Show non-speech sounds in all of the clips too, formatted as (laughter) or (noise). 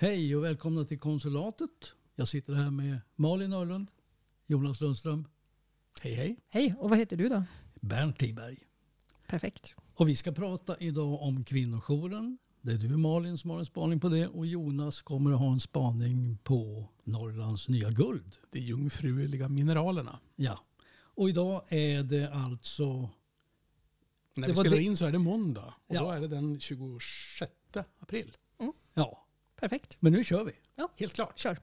Hej och välkomna till konsulatet. Jag sitter här med Malin Örlund, Jonas Lundström, Hej hej. Hej, och vad heter du då? Bernt Tiberg. Perfekt. Och vi ska prata idag om kvinnojouren. Det är du Malin som har en spaning på det och Jonas kommer att ha en spaning på Norrlands nya guld. De jungfruliga mineralerna. Ja, och idag är det alltså När Det vi spelar det- in så är det måndag och Ja. då är det den 26 april. ja, Perfekt. men nu kör vi. Helt klart. Kör.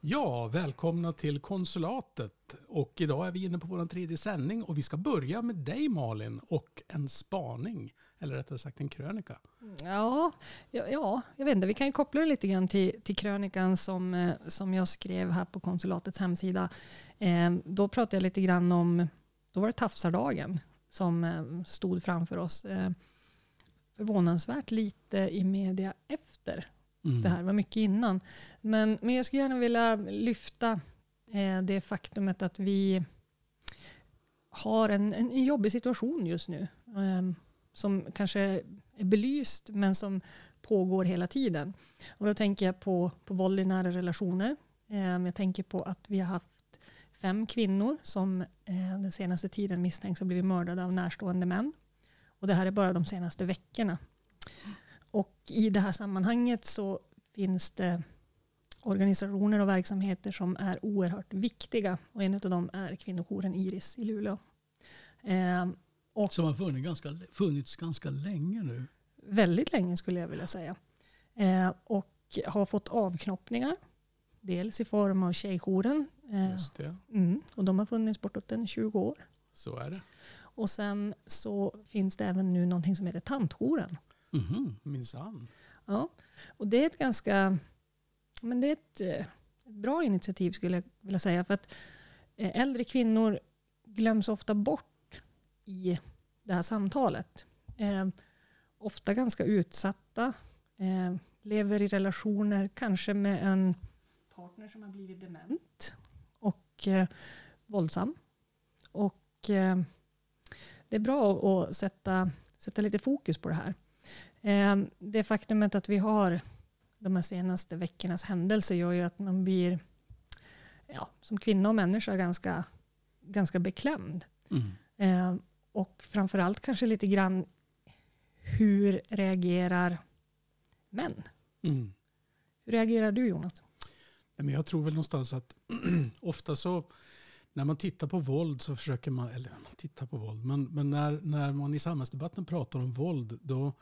Ja, välkomna till konsulatet. Och idag är vi inne på vår tredje sändning och vi ska börja med dig Malin och en spaning. Eller rättare sagt en krönika. Ja, ja, ja, jag vet inte. Vi kan ju koppla det lite grann till, till krönikan som, eh, som jag skrev här på konsulatets hemsida. Eh, då pratade jag lite grann om, då var det tafsardagen som eh, stod framför oss. Eh, förvånansvärt lite i media efter Mm. det här, var mycket innan. Men, men jag skulle gärna vilja lyfta Eh, det faktumet att vi har en, en, jobbig situation just nu. Ehm, som kanske är belyst men som pågår hela tiden. Och då tänker jag på, på våld i nära relationer. Ehm, jag tänker på att vi har haft fem kvinnor som eh, den senaste tiden misstänks ha blivit mördade av närstående män. Och det här är bara de senaste veckorna. Och i det här sammanhanget så finns det organisationer och verksamheter som är oerhört viktiga. Och en av dem är kvinnojouren Iris i Luleå. Eh, och Som har funnits ganska, funnits ganska länge nu. väldigt länge skulle jag vilja säga. Eh, och har fått avknoppningar. Dels i form av Tjejjouren. Eh, Just det, mm, och de har funnits bortåt en 20 år. så är det. Och sen så finns det även nu någonting som heter Tantjouren. Mhm. Minsann. Ja, och det är ett ganska men det är ett, eh, ett bra initiativ skulle jag vilja säga. För att eh, äldre kvinnor glöms ofta bort i det här samtalet. Eh, ofta ganska utsatta. Eh, lever i relationer kanske med en partner som har blivit dement och eh, våldsam. Och eh, det är bra att sätta, sätta lite fokus på det här. Eh, det faktumet att vi har de här senaste veckornas händelser gör ju att man blir ja, som kvinna och människa ganska, ganska beklämd. Mm. Eh, och framförallt kanske lite grann hur reagerar män? Mm. Hur reagerar du Jonas? Men jag tror väl någonstans att (clears throat) ofta så när man tittar på våld så försöker man, eller man tittar på våld, men, men när, när man i samhällsdebatten pratar om våld då,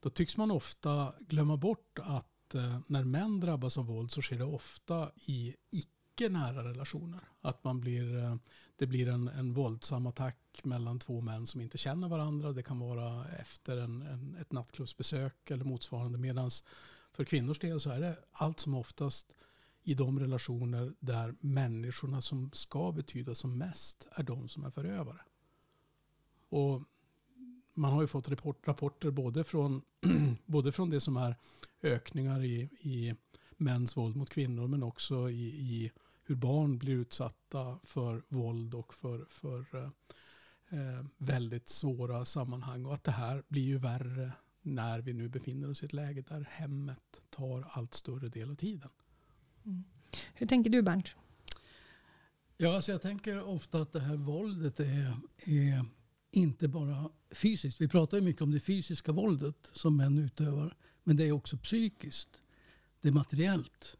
då tycks man ofta glömma bort att Eh, när män drabbas av våld så sker det ofta i icke nära relationer. Att man blir, eh, det blir en, en våldsam attack mellan två män som inte känner varandra. Det kan vara efter en, en, ett nattklubbsbesök eller motsvarande. Medan för kvinnors del så är det allt som oftast i de relationer där människorna som ska betyda som mest är de som är förövare. Och man har ju fått rapport, rapporter både från, (clears throat) både från det som är ökningar i, i mäns våld mot kvinnor men också i, i hur barn blir utsatta för våld och för, för eh, eh, väldigt svåra sammanhang. Och att det här blir ju värre när vi nu befinner oss i ett läge där hemmet tar allt större del av tiden. Hur tänker du Bernt? Ja, alltså jag tänker ofta att det här våldet är, är inte bara fysiskt. Vi pratar ju mycket om det fysiska våldet som män utövar. Men det är också psykiskt. Det är materiellt.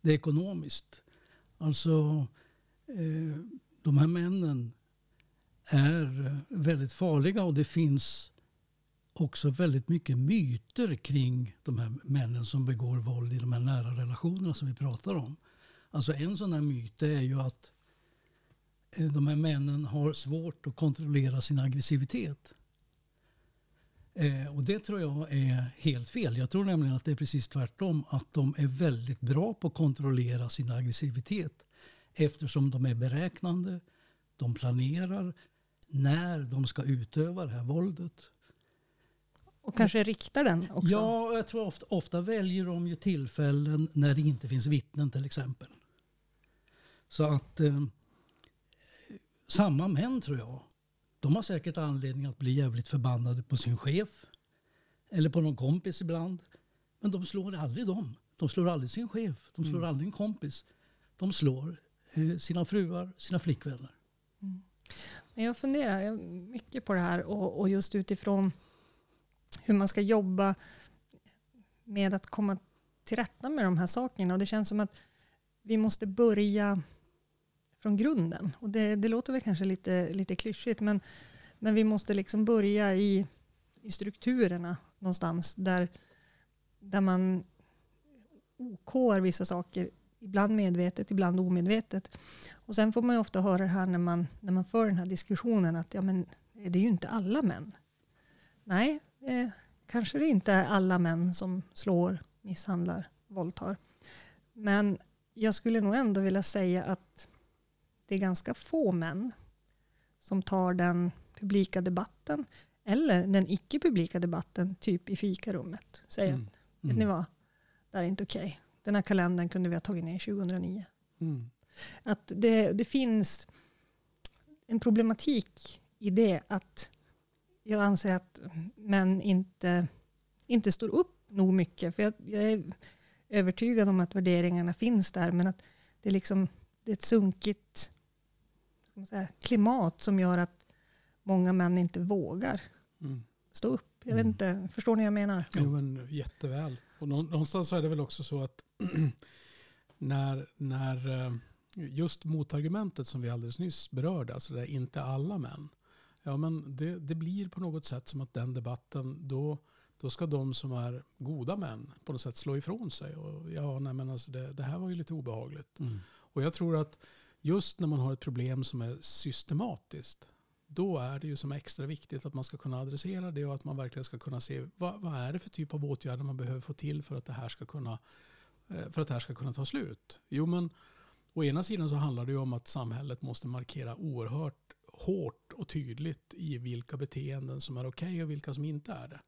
Det är ekonomiskt. Alltså, eh, de här männen är väldigt farliga och det finns också väldigt mycket myter kring de här männen som begår våld i de här nära relationerna som vi pratar om. Alltså en sån här myt är ju att eh, de här männen har svårt att kontrollera sin aggressivitet. Eh, och det tror jag är helt fel. Jag tror nämligen att det är precis tvärtom. Att de är väldigt bra på att kontrollera sin aggressivitet. Eftersom de är beräknande. De planerar när de ska utöva det här våldet. Och kanske riktar den också? Ja, jag tror ofta, ofta väljer de ju tillfällen när det inte finns vittnen till exempel. Så att eh, samma män tror jag, de har säkert anledning att bli jävligt förbannade på sin chef. Eller på någon kompis ibland. Men de slår aldrig dem. De slår aldrig sin chef. De slår Mm. aldrig en kompis. De slår eh, sina fruar, sina flickvänner. Jag funderar mycket på det här och, och just utifrån hur man ska jobba med att komma till rätta med de här sakerna. Och det känns som att vi måste börja från grunden. Och det, det låter väl kanske lite, lite klyschigt men, men vi måste liksom börja i, i strukturerna någonstans där, där man okår vissa saker, ibland medvetet, ibland omedvetet. Och sen får man ju ofta höra det här när man, när man för den här diskussionen att ja, men, det är ju inte alla män. Nej, eh, kanske det inte är alla män som slår, misshandlar, våldtar. Men jag skulle nog ändå vilja säga att det är ganska få män som tar den publika debatten eller den icke-publika debatten typ i fikarummet. Säger Mm. vet ni vad, det här är inte okej. Den här kalendern kunde vi ha tagit ner 2009. Mm. Att det, det finns en problematik i det att jag anser att män inte, inte står upp nog mycket. För jag, jag är övertygad om att värderingarna finns där men att det är, liksom, det är ett sunkigt säga, klimat som gör att många män inte vågar Mm. stå upp. Jag vet Mm. inte, förstår ni vad jag menar? Jo, men jätteväl. Och nå- någonstans så är det väl också så att (clears throat) när, när eh, just motargumentet som vi alldeles nyss berörde, alltså det är inte alla män. Ja, men det, det blir på något sätt som att den debatten, då, då ska de som är goda män på något sätt slå ifrån sig. Och ja, nej, men alltså det, det här var ju lite obehagligt. Mm. Och jag tror att just när man har ett problem som är systematiskt, då är det ju som extra viktigt att man ska kunna adressera det och att man verkligen ska kunna se vad, vad är det för typ av åtgärder man behöver få till för att det här ska kunna, eh, för att det här ska kunna ta slut. Jo, men å ena sidan så handlar det ju om att samhället måste markera oerhört hårt och tydligt i vilka beteenden som är okej och vilka som inte är det.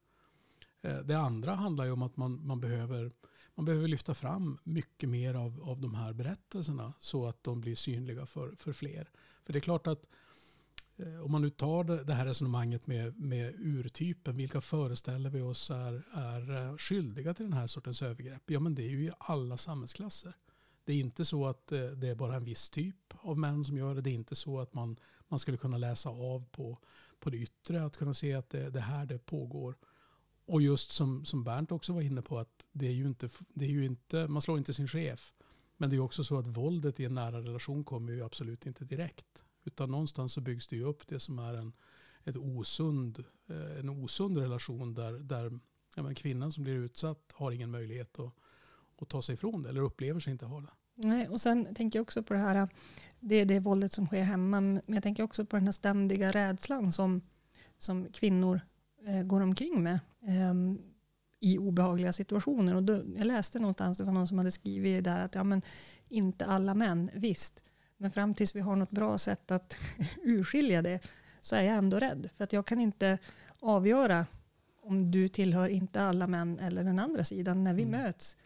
Eh, det andra handlar ju om att man, man, behöver, man behöver lyfta fram mycket mer av, av de här berättelserna så att de blir synliga för, för fler. För det är klart att eh, om man nu tar det, här resonemanget med, med urtypen, vilka föreställer vi oss är, är eh, skyldiga till den här sortens övergrepp? Ja men det är ju i alla samhällsklasser. Det är inte så att eh, det är bara en viss typ av män som gör det. Det är inte så att man, man skulle kunna läsa av på, på det yttre, att kunna se att det, det här det pågår. Och just som, som Bernt också var inne på, att det är ju inte, det är ju inte, man slår inte sin chef. Men det är också så att våldet i en nära relation kommer ju absolut inte direkt. Utan någonstans så byggs det ju upp det som är en, ett osund, eh, en osund relation där, där ja, men kvinnan som blir utsatt har ingen möjlighet att, att ta sig ifrån det eller upplever sig inte ha det. Nej, och sen tänker jag också på det här, det är det våldet som sker hemma, men jag tänker också på den här ständiga rädslan som, som kvinnor går omkring med eh, i obehagliga situationer. Och då, jag läste någonstans, det var någon som hade skrivit där att ja, men inte alla män, visst, men fram tills vi har något bra sätt att (laughs) urskilja det så är jag ändå rädd. För att jag kan inte avgöra om du tillhör inte alla män eller den andra sidan när vi Mm. möts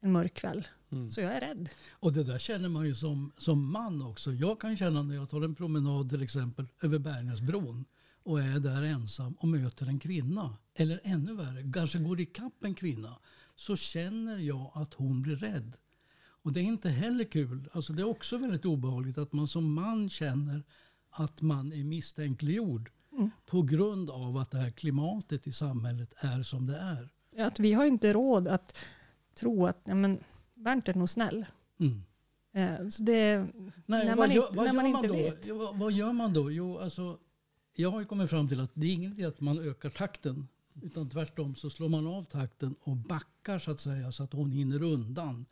en mörk kväll. Mm. Så jag är rädd. Och det där känner man ju som, som man också. Jag kan känna när jag tar en promenad till exempel över Bergnäsbron och är där ensam och möter en kvinna. Eller ännu värre, kanske går ikapp en kvinna. Så känner jag att hon blir rädd. Och det är inte heller kul. Alltså det är också väldigt obehagligt att man som man känner att man är misstänkliggjord. Mm. På grund av att det här klimatet i samhället är som det är. Att vi har inte råd att tro att ja, men, Bernt är nog snäll. Mm. Eh, så det, Nej, När vad, man gör, inte- vad, när gör man man inte då? vet. Vad, vad gör man då? Jo, alltså, jag har ju kommit fram till att det är ingen idé att man ökar takten. Utan tvärtom så slår man av takten och backar så att säga så att hon hinner undan.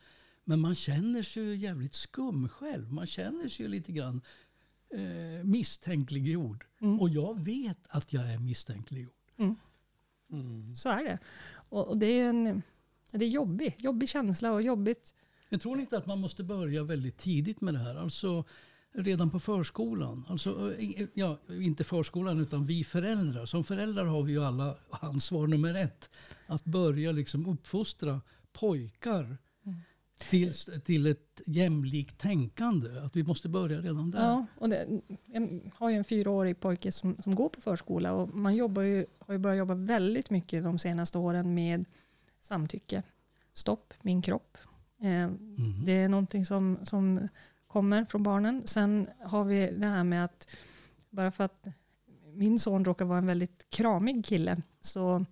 Men man känner sig ju jävligt skum själv. Man känner sig ju lite grann eh, misstänkliggjord. mm, Och jag vet att jag är misstänkliggjord. Mm. så är det. Och, och det är en det är jobbig, jobbig känsla och jobbigt. Men tror ni inte att man måste börja väldigt tidigt med det här? Alltså redan på förskolan. Alltså, eh, ja, inte förskolan utan vi föräldrar. Som föräldrar har vi ju alla ansvar nummer ett. Att börja liksom uppfostra pojkar mm. till, till ett jämlikt tänkande. Att vi måste börja redan där. Ja, och det, jag har ju en fyraårig pojke som, som går på förskola och man jobbar ju, har ju börjat jobba väldigt mycket de senaste åren med samtycke. Stopp, min kropp. Eh, mm. Det är någonting som, som kommer från barnen. Sen har vi det här med att bara för att min son råkar vara en väldigt kramig kille så,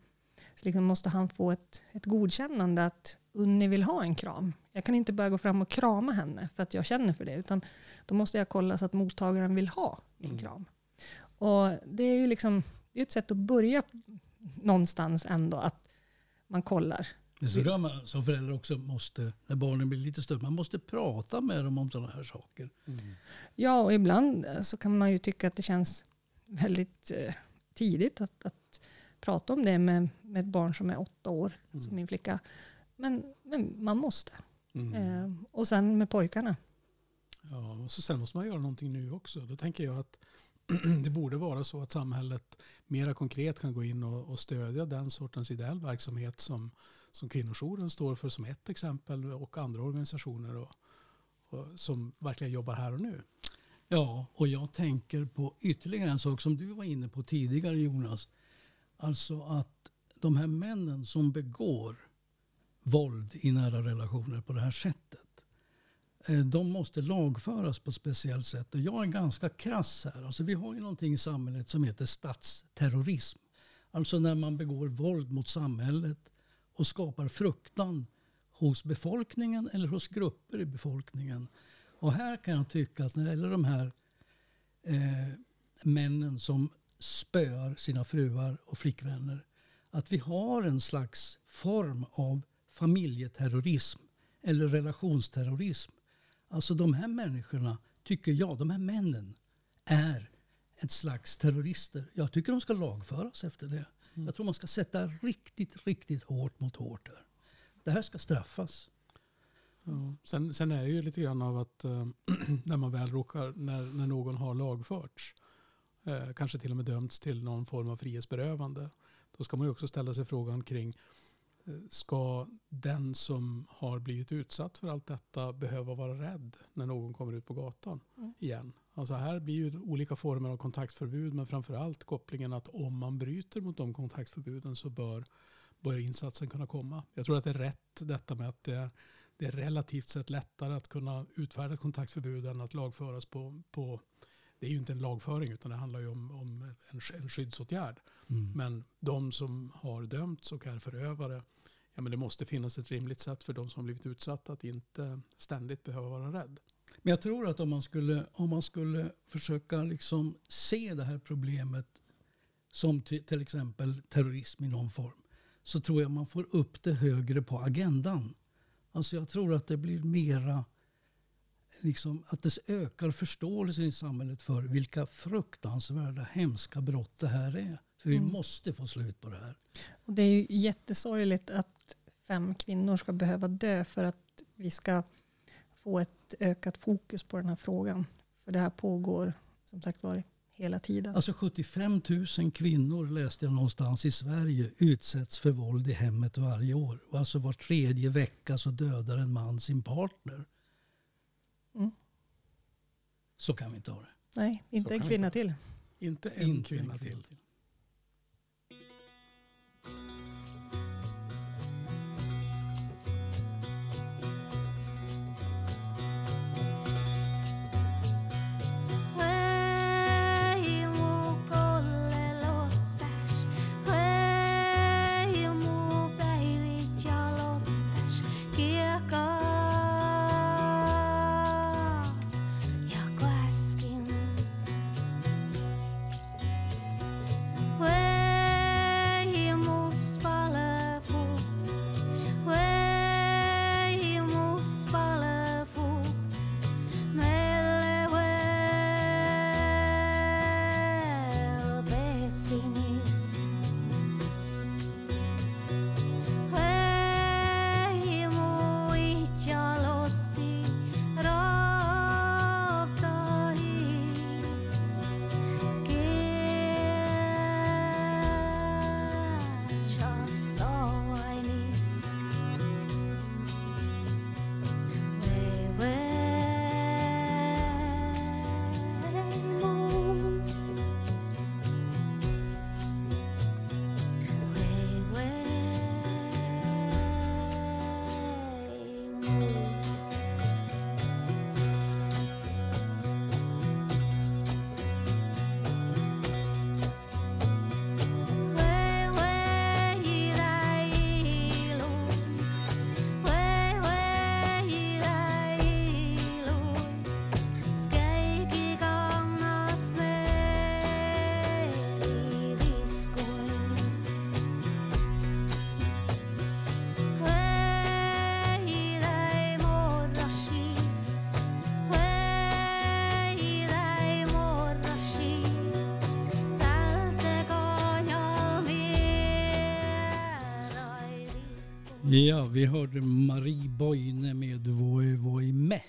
så liksom måste han få ett, ett godkännande att Unni vill ha en kram. Jag kan inte bara gå fram och krama henne för att jag känner för det utan då måste jag kolla så att mottagaren vill ha min mm. kram. Och det är ju liksom, det är ett sätt att börja någonstans ändå att man kollar. Det är så man som förälder också måste, när barnen blir lite större, man måste prata med dem om sådana här saker. Mm. Ja, och ibland eh, så kan man ju tycka att det känns väldigt eh, tidigt att, att prata om det med, med ett barn som är åtta år, mm. som min flicka. Men, men man måste. Mm. Eh, och sen med pojkarna. Ja, och så sen måste man göra någonting nu också. Då tänker jag att (clears throat) det borde vara så att samhället mera konkret kan gå in och, och stödja den sortens ideell verksamhet som som kvinnojouren står för som ett exempel och andra organisationer och, och, som verkligen jobbar här och nu. Ja, och jag tänker på ytterligare en sak som du var inne på tidigare Jonas. Alltså att de här männen som begår våld i nära relationer på det här sättet. Eh, de måste lagföras på ett speciellt sätt. Och jag är ganska krass här. Alltså vi har ju någonting i samhället som heter statsterrorism. Alltså när man begår våld mot samhället och skapar fruktan hos befolkningen eller hos grupper i befolkningen. Och här kan jag tycka att när det gäller de här eh, männen som spöar sina fruar och flickvänner att vi har en slags form av familjeterrorism eller relationsterrorism. Alltså de här människorna, tycker jag, de här männen är ett slags terrorister. Jag tycker de ska lagföras efter det. Mm. Jag tror man ska sätta riktigt, riktigt hårt mot hårt där. Det här ska straffas. Ja. Sen, sen, är det ju lite grann av att äh, (clears throat) när man väl råkar, när, när någon har lagförts, äh, kanske till och med dömts till någon form av frihetsberövande, då ska man ju också ställa sig frågan kring äh, Ska den som har blivit utsatt för allt detta behöva vara rädd när någon kommer ut på gatan mm. igen? Alltså här blir ju olika former av kontaktförbud men framförallt kopplingen att om man bryter mot de kontaktförbuden så bör, bör insatsen kunna komma. Jag tror att det är rätt detta med att det, det är relativt sett lättare att kunna utfärda kontaktförbud än att lagföras på, på det är ju inte en lagföring utan det handlar ju om, om en, en skyddsåtgärd. Mm. Men de som har dömts och är förövare, ja, men det måste finnas ett rimligt sätt för de som blivit utsatta att inte ständigt behöva vara rädd. Men jag tror att om man skulle, om man skulle försöka liksom se det här problemet som till exempel terrorism i någon form så tror jag man får upp det högre på agendan. Alltså jag tror att det blir mera liksom, att det ökar förståelsen i samhället för vilka fruktansvärda hemska brott det här är. För vi mm. måste få slut på det här. Och det är ju jättesorgligt att fem kvinnor ska behöva dö för att vi ska få ett ökat fokus på den här frågan. För det här pågår som sagt var hela tiden. Alltså 75 000 kvinnor läste jag någonstans i Sverige utsätts för våld i hemmet varje år. Alltså var tredje vecka så dödar en man sin partner. Mm. Så kan vi inte ha det. Nej, inte en kvinna till. Inte en inte kvinna, en kvinna till. till. Ja, vi hörde Marie Boine med Voi Voi Me.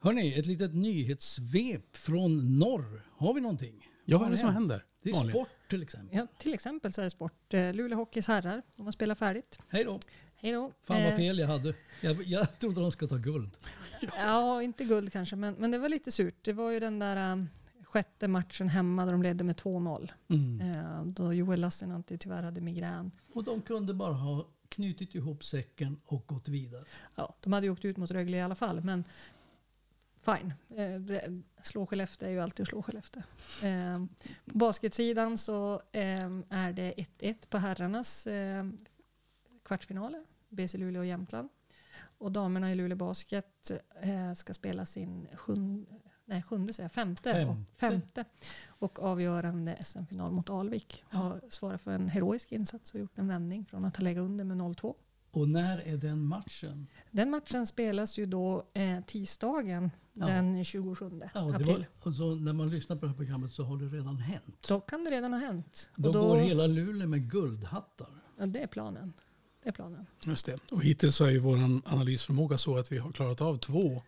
Hörni, ett litet nyhetssvep från norr. Har vi någonting? Ja, vad är det som händer? Det är Malin? sport till exempel. Ja, till exempel så är det sport. Eh, Luleå Hockeys herrar, de har spelat färdigt. Hej då. Hej då. Fan vad Eh, fel jag hade. Jag, jag trodde de skulle ta guld. Ja, inte guld kanske, men, men det var lite surt. Det var ju den där um, sjätte matchen hemma där de ledde med 2-0. Mm. Eh, då Joel Lassinantti tyvärr hade migrän. Och de kunde bara ha knutit ihop säcken och gått vidare. Ja, de hade ju åkt ut mot Rögle i alla fall, men fine. Eh, det, slå Skellefteå är ju alltid att slå Skellefteå. Eh, på basketsidan så eh, är det 1-1 på herrarnas eh, kvartsfinaler. BC Luleå och Jämtland. Och damerna i Luleå Basket ska spela sin sjunde, nej, sjunde säger jag, femte, Femte. Och, femte och avgörande SM-final mot Alvik. Har svarat för en heroisk insats och gjort en vändning från att ha legat under med 0-2. Och när är den matchen? Den matchen spelas ju då eh, tisdagen Ja. den 27 Ja, april. var, alltså, när man lyssnar på det här programmet så har det redan hänt. Då kan det redan ha hänt. Då, Och då, går hela Luleå med guldhattar. ja, det är planen. Det är planen. Just det. Och hittills så är ju vår analysförmåga så att vi har klarat av två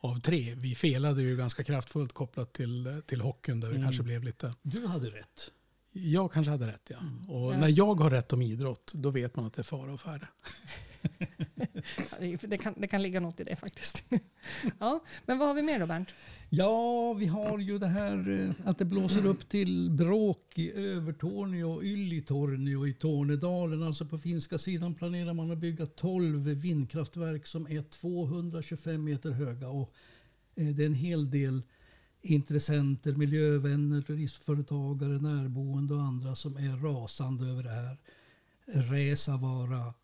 av tre. Vi felade ju ganska kraftfullt kopplat till, till hockeyn där vi Mm. kanske blev lite... Du hade rätt. Jag kanske hade rätt ja. Mm. Och Ja. när jag har rätt om idrott då vet man att det är fara och färde. (laughs) Det, kan, det kan ligga något i det faktiskt. (laughs) ja, men vad har vi mer då Bernt? Ja, vi har ju det här eh, att det blåser upp till bråk i Övertorneå och Yllitornio i Tornedalen. Alltså på finska sidan planerar man att bygga 12 vindkraftverk som är 225 meter höga. Och eh, det är en hel del intressenter, miljövänner, turistföretagare, närboende och andra som är rasande över det här. Resavara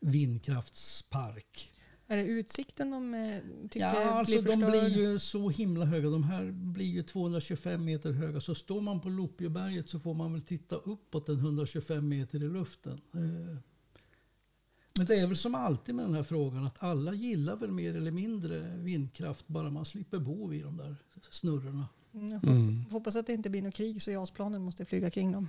vindkraftspark. Är det utsikten de eh, tycker Ja, blir alltså de förstörd? blir ju så himla höga. De här blir ju 225 meter höga. Så står man på Lopjeberget så får man väl titta uppåt en 125 meter i luften. Eh, Men det är väl som alltid med den här frågan att alla gillar väl mer eller mindre vindkraft bara man slipper bo vid de där snurrorna. Mm, jag hop- hoppas att det inte blir något krig så JAS-planen måste flyga kring dem.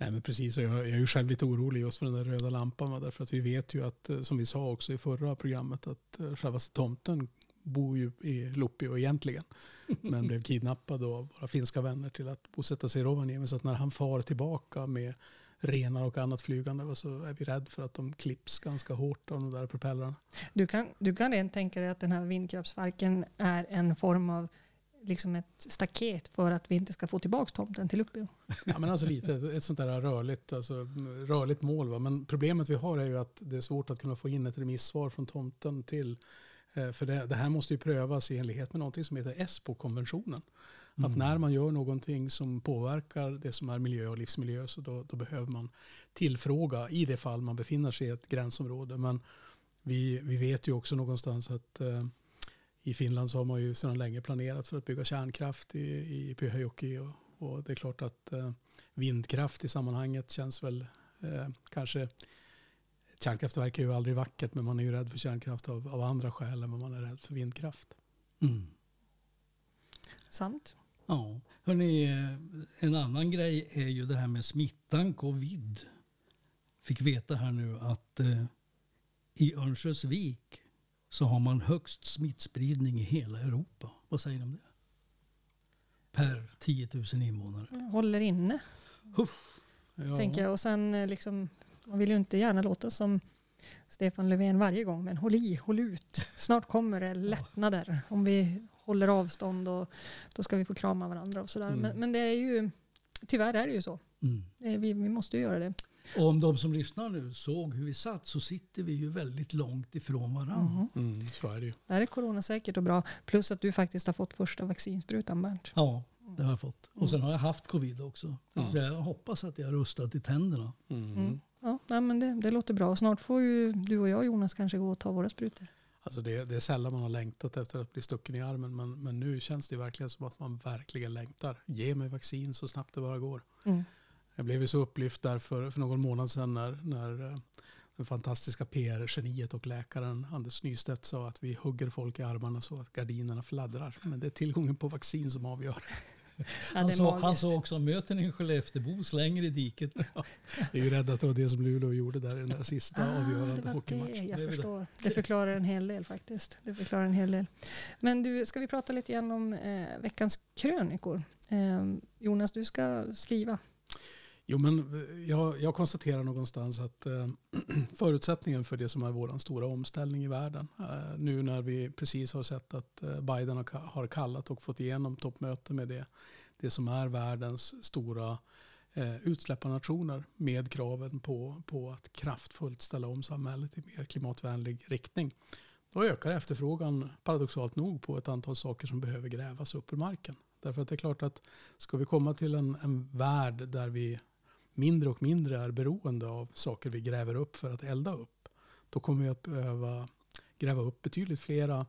Nej men precis, och jag, jag är ju själv lite orolig just för den där röda lampan. va, Därför att vi vet ju att, eh, som vi sa också i förra programmet, att eh, självaste tomten bor ju i Lopio egentligen. (laughs) Men blev kidnappad av våra finska vänner till att bosätta sig i Rovaniemi. Så att när han far tillbaka med renar och annat flygande så är vi rädd för att de klipps ganska hårt av de där propellrarna. Du kan, du kan rent tänka dig att den här vindkraftsparken är en form av liksom ett staket för att vi inte ska få tillbaka tomten till Luleå. Ja, men alltså lite ett, sånt där rörligt, alltså, rörligt mål. Va? Men problemet vi har är ju att det är svårt att kunna få in ett remissvar från tomten till eh, för det, det här måste ju prövas i enlighet med någonting som heter ESPO-konventionen. Att när man gör någonting som påverkar det som är miljö och livsmiljö så då, då behöver man tillfråga i det fall man befinner sig i ett gränsområde. Men vi, vi vet ju också någonstans att eh, i Finland så har man ju sedan länge planerat för att bygga kärnkraft i, i Pyhäjoki och, och det är klart att eh, vindkraft i sammanhanget känns väl eh, kanske Kärnkraftverk är ju aldrig vackert men man är ju rädd för kärnkraft av, av andra skäl än vad man är rädd för vindkraft. Mm. Sant? Ja, hörni, eh, en annan grej är ju det här med smittan covid. Fick veta här nu att eh, i Örnsköldsvik så har man högst smittspridning i hela Europa. Vad säger ni om det? Per 10 000 invånare. Håller inne, Ja. tänker jag. Och sen eh, liksom, man vill ju inte gärna låta som Stefan Löfven varje gång, men håll i, håll ut. Snart kommer det lättnader. Om vi håller avstånd och då ska vi få krama varandra och sådär. Mm. Men, men det är ju, tyvärr är det ju så. Mm. Är, vi, vi måste ju göra det. Och om de som lyssnar nu såg hur vi satt så sitter vi ju väldigt långt ifrån varandra. Mhm. Mm, så är det ju. Det här är coronasäkert och bra. Plus att du faktiskt har fått första vaccinsprutan Bernt. Ja, det har jag fått. Och sen har jag haft covid också. Så jag hoppas att jag är rustad i tänderna. Mm. Mm. Ja, nej, men det, det låter bra. Snart får ju du och jag Jonas kanske gå och ta våra sprutor. Alltså det, det är sällan man har längtat efter att bli stucken i armen men, men nu känns det verkligen som att man verkligen längtar. Ge mig vaccin så snabbt det bara går. Mm. Jag blev ju så upplyft där för, för någon månad sedan när, när eh, den fantastiska PR-geniet och läkaren Anders Nystedt sa att vi hugger folk i armarna så att gardinerna fladdrar. Men det är tillgången på vaccin som avgör. Ja, Han sa, han sa också möter ni en Skelleftebo slänger i diket. (laughs) Jag är ju rädd att det var det som Luleå gjorde där i den där sista Ah, avgörande det, hockeymatchen. jag Det är väl förstår. Det förklarar en hel del faktiskt. Det förklarar en hel del. Men du, ska vi prata lite grann om eh, veckans krönikor? Eh, Jonas, du ska skriva. Jo, men eh, jag, jag konstaterar någonstans att eh, (clears throat) förutsättningen för det som är vår stora omställning i världen, eh, nu när vi precis har sett att eh, Biden har, har kallat och fått igenom toppmöte med det, det som är världens stora eh, utsläpparnationer med kraven på, på att kraftfullt ställa om samhället i mer klimatvänlig riktning. Då ökar efterfrågan paradoxalt nog på ett antal saker som behöver grävas upp ur marken. Därför att det är klart att ska vi komma till en, en värld där vi mindre och mindre är beroende av saker vi gräver upp för att elda upp. Då kommer vi att behöva gräva upp betydligt flera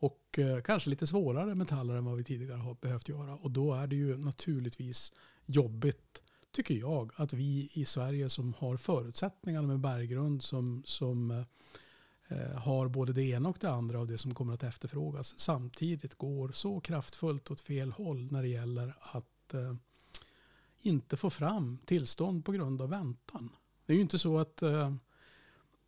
och eh, kanske lite svårare metaller än vad vi tidigare har behövt göra. Och då är det ju naturligtvis jobbigt, tycker jag, att vi i Sverige som har förutsättningarna med berggrund som, som eh, eh har både det ena och det andra av det som kommer att efterfrågas samtidigt går så kraftfullt åt fel håll när det gäller att eh, inte få fram tillstånd på grund av väntan. Det är ju inte så att, eh,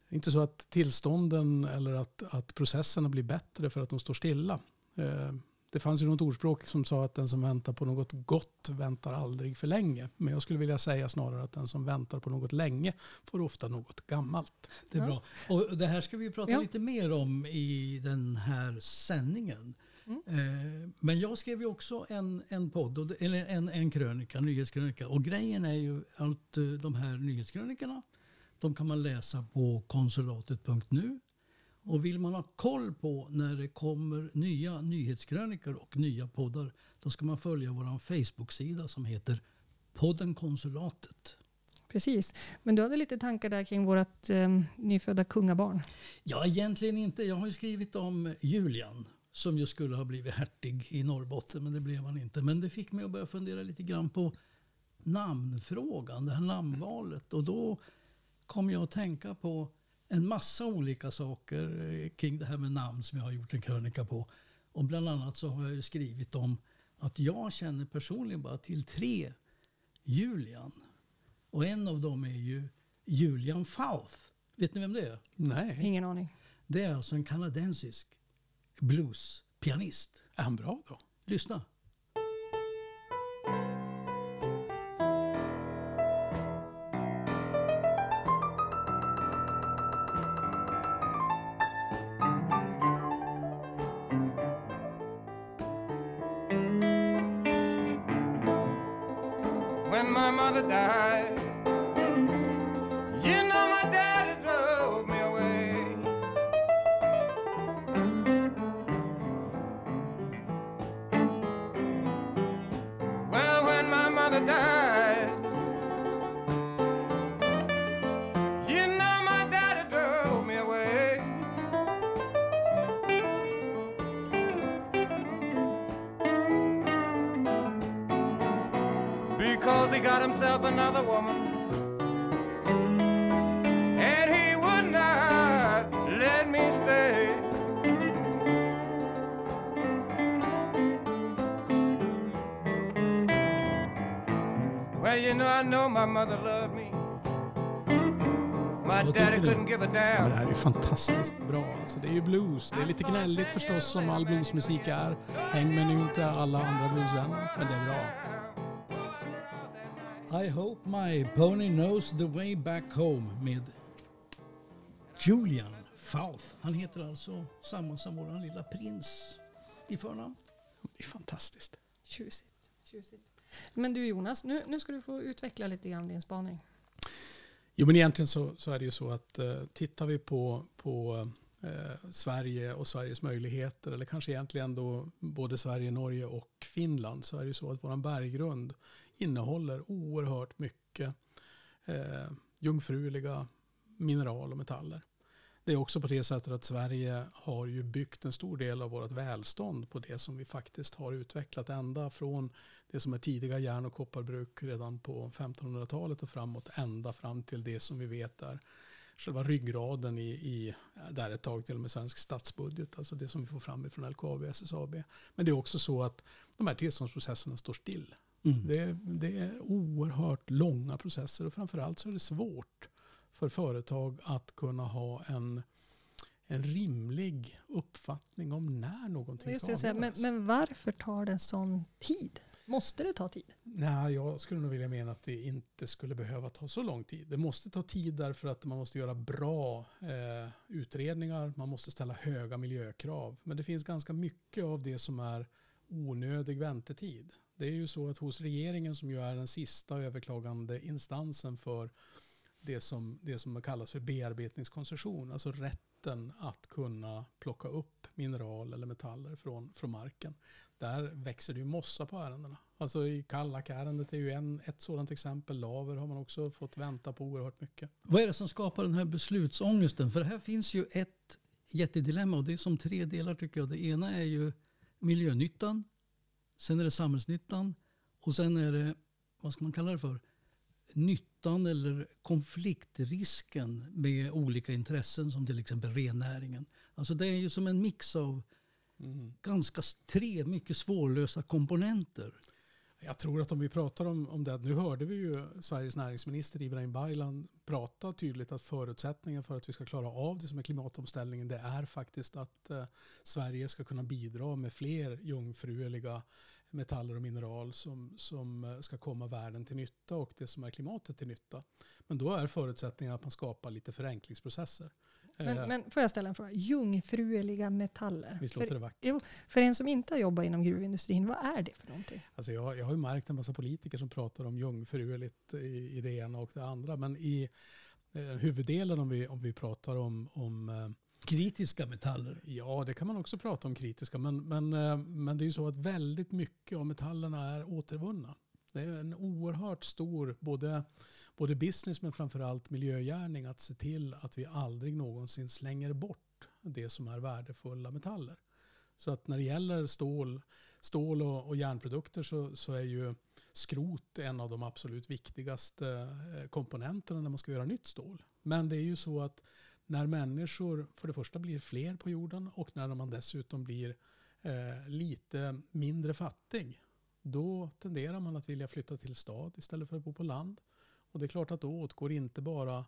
inte så att tillstånden eller att, att processerna blir bättre för att de står stilla. Eh, det fanns ju något ordspråk som sa att den som väntar på något gott väntar aldrig för länge. Men jag skulle vilja säga snarare att den som väntar på något länge får ofta något gammalt. Det är bra. Och det här ska vi prata Ja. lite mer om i den här sändningen. Mm. Eh, Men jag skrev ju också en, en podd, eller en, en krönika, nyhetskrönika. Och grejen är ju att eh, de här nyhetskrönikorna, de kan man läsa på konsulatet.nu. Och vill man ha koll på när det kommer nya nyhetskrönikor och nya poddar, då ska man följa vår Facebook-sida som heter podden Konsulatet. Precis. Men du hade lite tankar där kring vårt eh, nyfödda kungabarn. Ja, egentligen inte. Jag har ju skrivit om Julian som ju skulle ha blivit hertig i Norrbotten, men det blev han inte. Men det fick mig att börja fundera lite grann på namnfrågan, det här namnvalet. Och då kom jag att tänka på en massa olika saker eh, kring det här med namn som jag har gjort en krönika på. Och bland annat så har jag ju skrivit om att jag känner personligen bara till tre Julian. Och en av dem är ju Julian Fouth. Vet ni vem det är? Nej, Ingen aning. Det är alltså en kanadensisk bluespianist. är han bra då? Lyssna. when my mother died. You know my daddy because he got himself another woman. You know, I know my mother loved me. My daddy couldn't give a Ja, men det damn. här är ju fantastiskt bra. Alltså, det är ju blues. Det är lite gnälligt förstås som all bluesmusik är. Hangman är ju inte alla andra bluesvänner, men det är bra. I hope my pony knows the way back home med Julian Fouth. Han heter alltså samma som våran lilla prins i förnamn. Det är fantastiskt. Tjusigt. Tjusigt. Men du Jonas, nu, nu ska du få utveckla lite grann din spaning. Jo, men egentligen så, så är det ju så att eh, tittar vi på, på eh, Sverige och Sveriges möjligheter, eller kanske egentligen då både Sverige, Norge och Finland, så är det ju så att vår berggrund innehåller oerhört mycket eh, jungfruliga mineral och metaller. Det är också på det sättet att Sverige har ju byggt en stor del av vårt välstånd på det som vi faktiskt har utvecklat ända från det som är tidiga järn och kopparbruk redan på 1500-talet och framåt ända fram till det som vi vet är själva ryggraden i, i där ett tag till och med svensk statsbudget, alltså det som vi får fram från LKAB och SSAB. Men det är också så att de här tillståndsprocesserna står still. Mm. Det, det är oerhört långa processer och framförallt så är det svårt för företag att kunna ha en, en rimlig uppfattning om när någonting Just ska här, men, avgöras. men varför tar det sån tid? Måste det ta tid? Nej, jag skulle nog vilja mena att det inte skulle behöva ta så lång tid. Det måste ta tid därför att man måste göra bra eh, utredningar, man måste ställa höga miljökrav. Men det finns ganska mycket av det som är onödig väntetid. Det är ju så att hos regeringen som ju är den sista överklagande instansen för det som, det som kallas för bearbetningskoncession, alltså rätten att kunna plocka upp mineral eller metaller från, från marken. Där växer det ju mossa på ärendena. Alltså i Kallak-ärendet är ju en, ett sådant exempel. Laver har man också fått vänta på oerhört mycket. Vad är det som skapar den här beslutsångesten? För här finns ju ett jättedilemma och det är som tre delar tycker jag. Det ena är ju miljönyttan, sen är det samhällsnyttan och sen är det, vad ska man kalla det för, nyttan eller konfliktrisken med olika intressen som till exempel rennäringen. Alltså det är ju som en mix av ganska s- tre mycket svårlösa komponenter. Jag tror att om vi pratar om, om det, nu hörde vi ju Sveriges näringsminister Ibrahim Baylan prata tydligt att förutsättningen för att vi ska klara av det som är klimatomställningen det är faktiskt att eh, Sverige ska kunna bidra med fler jungfruliga metaller och mineral som, som eh, ska komma världen till nytta och det som är klimatet till nytta. Men då är förutsättningen att man skapar lite förenklingsprocesser. Eh, Men, men får jag ställa en fråga? Jungfrueliga metaller. Visst låter För, det vackert? jo, för en som inte har jobbat inom gruvindustrin, vad är det för någonting? Alltså jag, jag har ju märkt en massa politiker som pratar om jungfrueligt i, i det ena och det andra. Men i eh, huvuddelen om vi, om vi pratar om, om eh, Kritiska metaller. Ja, det kan man också prata om kritiska. Men, men, eh, men det är ju så att väldigt mycket av metallerna är återvunna. Det är en oerhört stor både, både business men framförallt miljögärning att se till att vi aldrig någonsin slänger bort det som är värdefulla metaller. Så att när det gäller stål, stål och, och järnprodukter så, så är ju skrot en av de absolut viktigaste eh, komponenterna när man ska göra nytt stål. Men det är ju så att när människor för det första blir fler på jorden och när man dessutom blir eh, lite mindre fattig då tenderar man att vilja flytta till stad istället för att bo på land. Och det är klart att då åtgår inte bara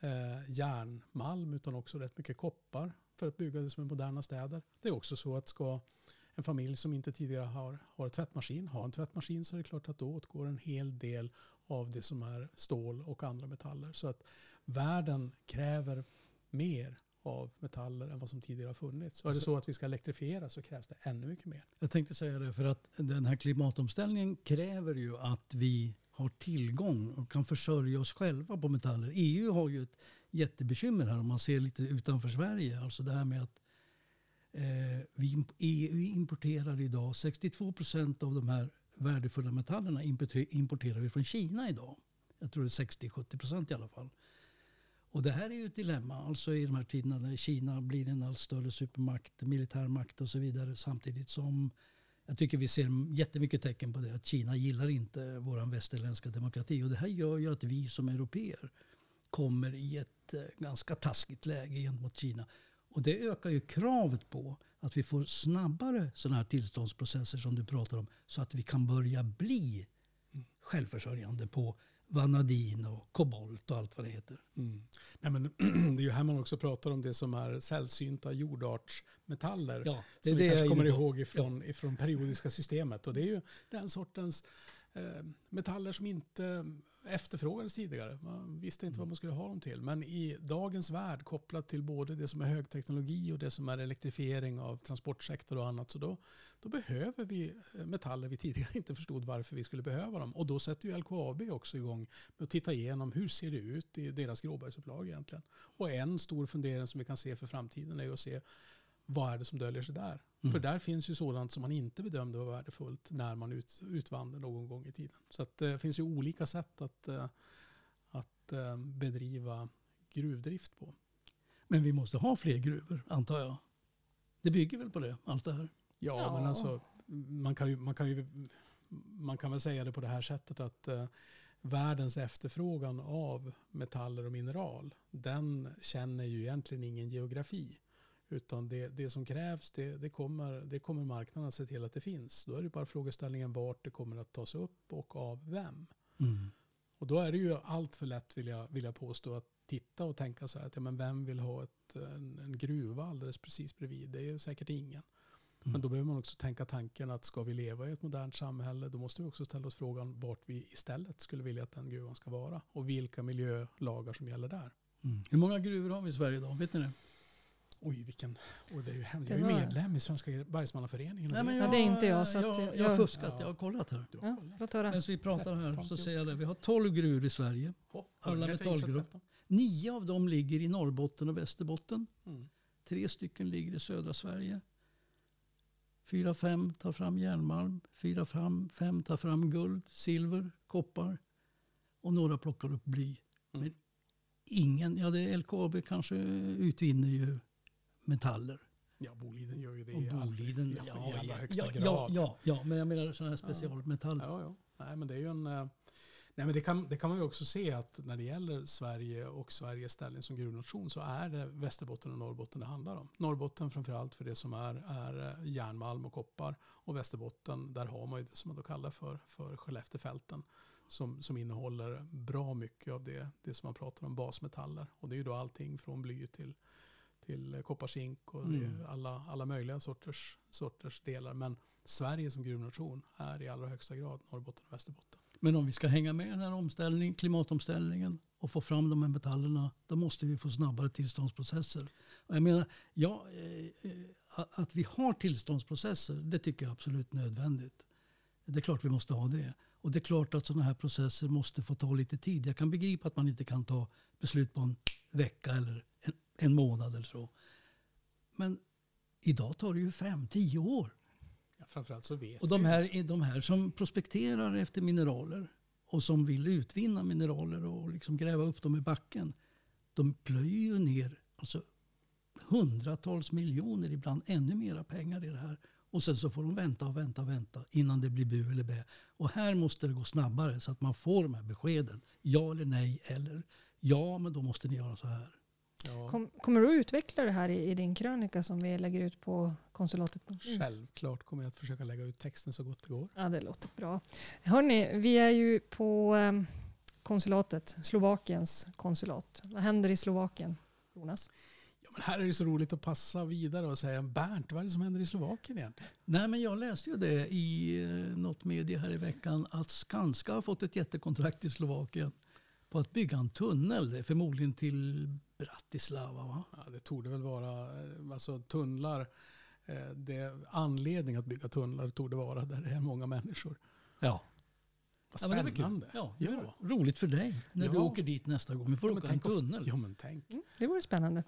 eh, järnmalm utan också rätt mycket koppar för att bygga det som är moderna städer. Det är också så att ska en familj som inte tidigare har, har tvättmaskin ha en tvättmaskin så är det klart att då åtgår en hel del av det som är stål och andra metaller. Så att världen kräver mer av metaller än vad som tidigare har funnits. Och är det så att vi ska elektrifiera så krävs det ännu mycket mer. Jag tänkte säga det för att den här klimatomställningen kräver ju att vi har tillgång och kan försörja oss själva på metaller. EU har ju ett jättebekymmer här om man ser lite utanför Sverige. Alltså det här med att eh, vi, EU importerar idag 62 procent av de här värdefulla metallerna importer- importerar vi från Kina idag. Jag tror det är 60-70 procent i alla fall. Och det här är ju ett dilemma, alltså i de här tiderna när Kina blir en allt större supermakt, militärmakt och så vidare samtidigt som jag tycker vi ser jättemycket tecken på det, att Kina gillar inte vår västerländska demokrati. Och det här gör ju att vi som europeer kommer i ett eh, ganska taskigt läge gentemot Kina. Och det ökar ju kravet på att vi får snabbare sådana här tillståndsprocesser som du pratar om så att vi kan börja bli självförsörjande på vanadin och kobolt och allt vad det heter. Mm. Nej, men (clears throat) det är ju här man också pratar om det som är sällsynta jordartsmetaller. Ja, det är som det vi kanske kommer ihåg ifrån, ifrån periodiska systemet. Och det är ju den sortens metaller som inte efterfrågades tidigare. Man visste inte vad man skulle ha dem till. Men i dagens värld kopplat till både det som är högteknologi och det som är elektrifiering av transportsektor och annat. Så då, då behöver vi eh, metaller vi tidigare (laughs) inte förstod varför vi skulle behöva dem. Och då sätter ju LKAB också igång med att titta igenom hur ser det ut i deras gråbergsupplag egentligen. Och en stor fundering som vi kan se för framtiden är att se vad är det som döljer sig där? Mm. För där finns ju sådant som man inte bedömde var värdefullt när man ut, utvann det någon gång i tiden. Så att, eh, det finns ju olika sätt att, eh, att eh, bedriva gruvdrift på. Men vi måste ha fler gruvor, antar jag. Det bygger väl på det, allt det här? Ja, Ja. men alltså man kan, ju, man, kan ju, man kan väl säga det på det här sättet att eh, världens efterfrågan av metaller och mineral, den känner ju egentligen ingen geografi. Utan det, det som krävs, det, det, kommer, det kommer marknaden att se till att det finns. Då är det bara frågeställningen vart det kommer att tas upp och av vem. Mm. Och då är det ju allt för lätt, vill jag, vill jag påstå, att titta och tänka så här att ja, men vem vill ha ett, en, en gruva alldeles precis bredvid? Det är ju säkert ingen. Mm. Men då behöver man också tänka tanken att ska vi leva i ett modernt samhälle då måste vi också ställa oss frågan vart vi istället skulle vilja att den gruvan ska vara och vilka miljölagar som gäller där. Mm. Hur många gruvor har vi i Sverige idag? Vet ni det? Oj, vilken... Oj, det är ju hemskt. Det Jag är ju medlem i Svenska bergsmannaföreningen. Nej, men Ja, det är inte jag, så jag, att jag, jag- jag har jag- fuskat, Ja. jag har kollat här. Du har Ja, kollat. Medan vi pratar här så 13, säger jag det. Vi har 12 gruvor i Sverige. Åh, Alla jag metallgruvor. 13. Nio av dem ligger i Norrbotten och Västerbotten. Mm. Tre stycken ligger i södra Sverige. Fyra, fem tar fram järnmalm. Fyra, fem, fem tar fram guld, silver, koppar. Och några plockar upp bly. Mm. Men ingen, ja det är LKAB kanske utvinner ju metaller. Ja, Boliden gör ju det Och i, all, Boliden, ja, ja, i allra högsta ja, grad. ja, ja, ja, men jag menar sådana här specialmetaller. Ja, ja. Nej, men det är ju en... eh, Nej, men det, kan, det kan man ju också se att när det gäller Sverige och Sveriges ställning som gruvnation så är det Västerbotten och Norrbotten det handlar om. Norrbotten framförallt för det som är, är eh, järnmalm och koppar och Västerbotten där har man ju det som man då kallar för, för Skelleftefälten som, som innehåller bra mycket av det, det som man pratar om basmetaller. Och det är ju då allting från bly till, till koppar, zink och Mm. alla, alla möjliga sorters, sorters delar. Men Sverige som gruvnation är i allra högsta grad Norrbotten och Västerbotten. Men om vi ska hänga med i den här omställningen, klimatomställningen och få fram de här metallerna, då måste vi få snabbare tillståndsprocesser. Och jag menar, ja, eh, eh, att vi har tillståndsprocesser, det tycker jag är absolut nödvändigt. Det är klart vi måste ha det. Och det är klart att sådana här processer måste få ta lite tid. Jag kan begripa att man inte kan ta beslut på en vecka eller en, en månad eller så. Men idag tar det ju fem, tio år. Ja, framförallt så vet Och de här, de här som prospekterar efter mineraler och som vill utvinna mineraler och liksom gräva upp dem i backen. De plöjer ju ner alltså, hundratals miljoner, ibland ännu mera pengar i det här. Och sen så får de vänta och vänta och vänta innan det blir bu eller bä. Och här måste det gå snabbare så att man får de här beskeden. Ja eller nej eller ja men då måste ni göra så här. Ja, Kom, kommer du att utveckla det här i, i din krönika som vi lägger ut på konsulatet? Självklart kommer jag att försöka lägga ut texten så gott det går. Ja, det låter bra. Hörni, vi är ju på eh, konsulatet, Slovakiens konsulat. Vad händer i Slovakien, Jonas? Ja, men här är det så roligt att passa vidare och säga Bernt, vad är det som händer i Slovakien egentligen? Nej, men jag läste ju det i eh, något medie här i veckan att Skanska har fått ett jättekontrakt i Slovakien på att bygga en tunnel. Förmodligen till Bratislava. Va? Ja, det torde väl vara eh, alltså, tunnlar. eh, Det, anledning att bygga tunnlar torde vara där det är många människor. Ja. Vad Ja, spännande. Ja, Ja. var roligt för dig när Ja. du åker dit nästa gång. Vi får Ja, men åka en tunnel. Ja, men tänk. Mm, det vore spännande.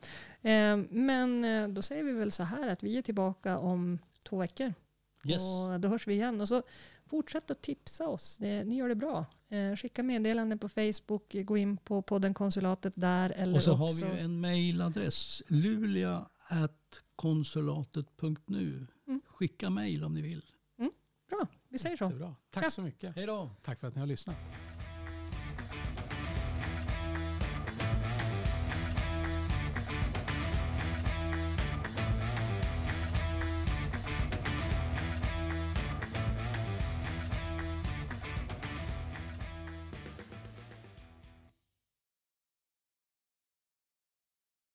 Eh, men eh, då säger vi väl så här att vi är tillbaka om två veckor. Yes. Och då hörs vi igen. Och så fortsätt att tipsa oss. Det, ni gör det bra. Eh, skicka meddelanden på Facebook. Gå in på podden Konsulatet där. Eller Och så också, har vi ju en mejladress. lulia.konsulatet.nu. Mm. Skicka mejl om ni vill. Bra, vi säger så. Jättebra. Tack så mycket. Hej då! Tack för att ni har lyssnat.